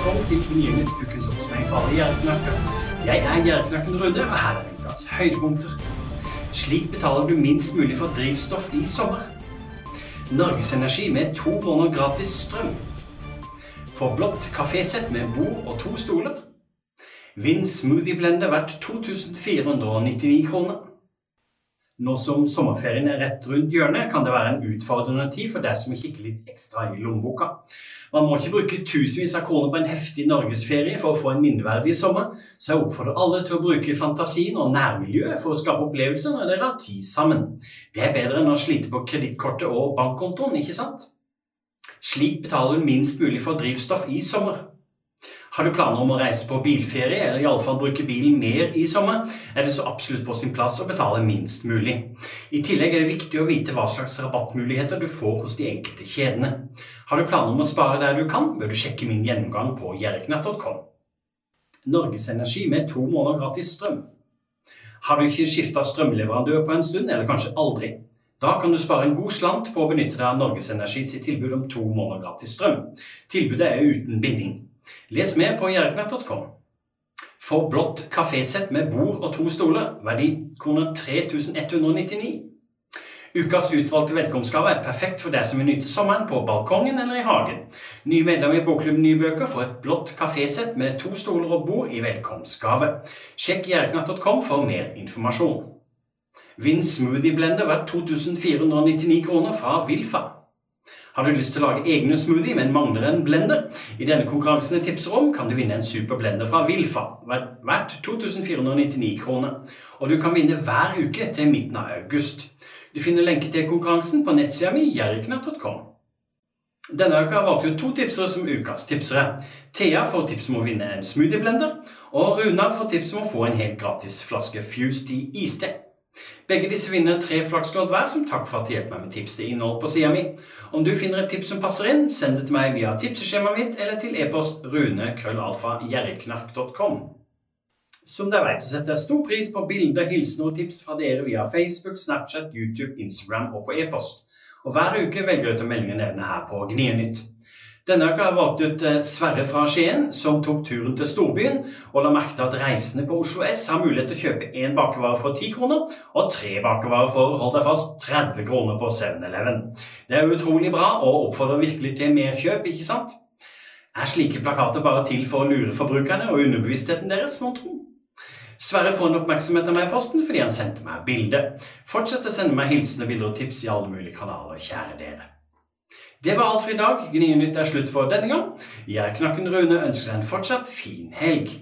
Velkommen til Gnienytt ukens oppsummering for alle gjerdeknakker. Jeg er gjerdeknakken Rune, og her er ukas høydepunkter. Slik betaler du minst mulig for drivstoff i sommer. Norges Energi med to måneder gratis strøm. Få blått kafésett med bord og to stoler. Vinn smoothieblender verdt 2499 kroner. Nå som sommerferien er rett rundt hjørnet, kan det være en utfordrende tid for deg som kikker litt ekstra i lommeboka. Man må ikke bruke tusenvis av kroner på en heftig norgesferie for å få en minneverdig sommer, så jeg oppfordrer alle til å bruke fantasien og nærmiljøet for å skape opplevelser når dere har tid sammen. Det er bedre enn å slite på kredittkortet og bankkontoen, ikke sant? Slik betaler du minst mulig for drivstoff i sommer. Har du planer om å reise på bilferie, eller iallfall bruke bilen mer i sommer, er det så absolutt på sin plass å betale minst mulig. I tillegg er det viktig å vite hva slags rabattmuligheter du får hos de enkelte kjedene. Har du planer om å spare der du kan, bør du sjekke min gjennomgang på jerknett.com. Norges Energi med to måneder gratis strøm. Har du ikke skifta strømleverandør på en stund, eller kanskje aldri? Da kan du spare en god slant på å benytte deg av Norges Energi sitt tilbud om to måneder gratis strøm. Tilbudet er uten binding. Les mer på jerknatt.com. For blått kafésett med bord og to stoler, verdi kroner 3199. Ukas utvalgte velkomstgave er perfekt for deg som vil nyte sommeren på balkongen eller i hagen. Nye medlemmer i Bokklubben Nye Bøker får et blått kafésett med to stoler og bord i velkomstgave. Sjekk jerknatt.com for mer informasjon. Vinn smoothieblender verdt 2499 kroner fra Wilfa. Har du lyst til å lage egne smoothie, men mangler en blender? I denne konkurransen jeg tipser om, kan du vinne en superblender fra Wilfa, verdt 2499 kroner. Og du kan vinne hver uke til midten av august. Du finner lenke til konkurransen på nettsida mi jerknatt.com. Denne uka har jeg to tipsere som ukas tipsere. Thea får tips om å vinne en smoothieblender, og Runar får tips om å få en helt gratis flaske Fused i iste. Begge disse vinner tre flakslodd hver som takk for at de hjelper meg med tips til innhold på sida mi. Om du finner et tips som passer inn, send det til meg via tipseskjemaet mitt eller til e-post rune.krøllalfa.gjerriknark.com. Som dere vet, så setter jeg stor pris på bilder, hilsener og tips fra dere via Facebook, Snapchat, YouTube, Instagram og på e-post. Og hver uke velger jeg ut å melde nevne her på Gnienytt. Denne uka har jeg valgt ut eh, Sverre fra Skien, som tok turen til storbyen, og la merke til at reisende på Oslo S har mulighet til å kjøpe én bakevare for 10 kroner og tre bakevarer for hold deg fast 30 kroner på 7-Eleven. Det er utrolig bra og oppfordrer virkelig til mer kjøp, ikke sant? Er slike plakater bare til for å lure forbrukerne og underbevisstheten deres, mon tro? Sverre får en oppmerksomhet av meg i posten fordi han sendte meg bilde. Fortsett å sende meg hilsener, bilder og tips i alle mulige kanaler, kjære dere. Det var alt for i dag. Gnienytt er slutt for denne gang. Jeg, Knakken Rune, ønsker deg en fortsatt fin helg.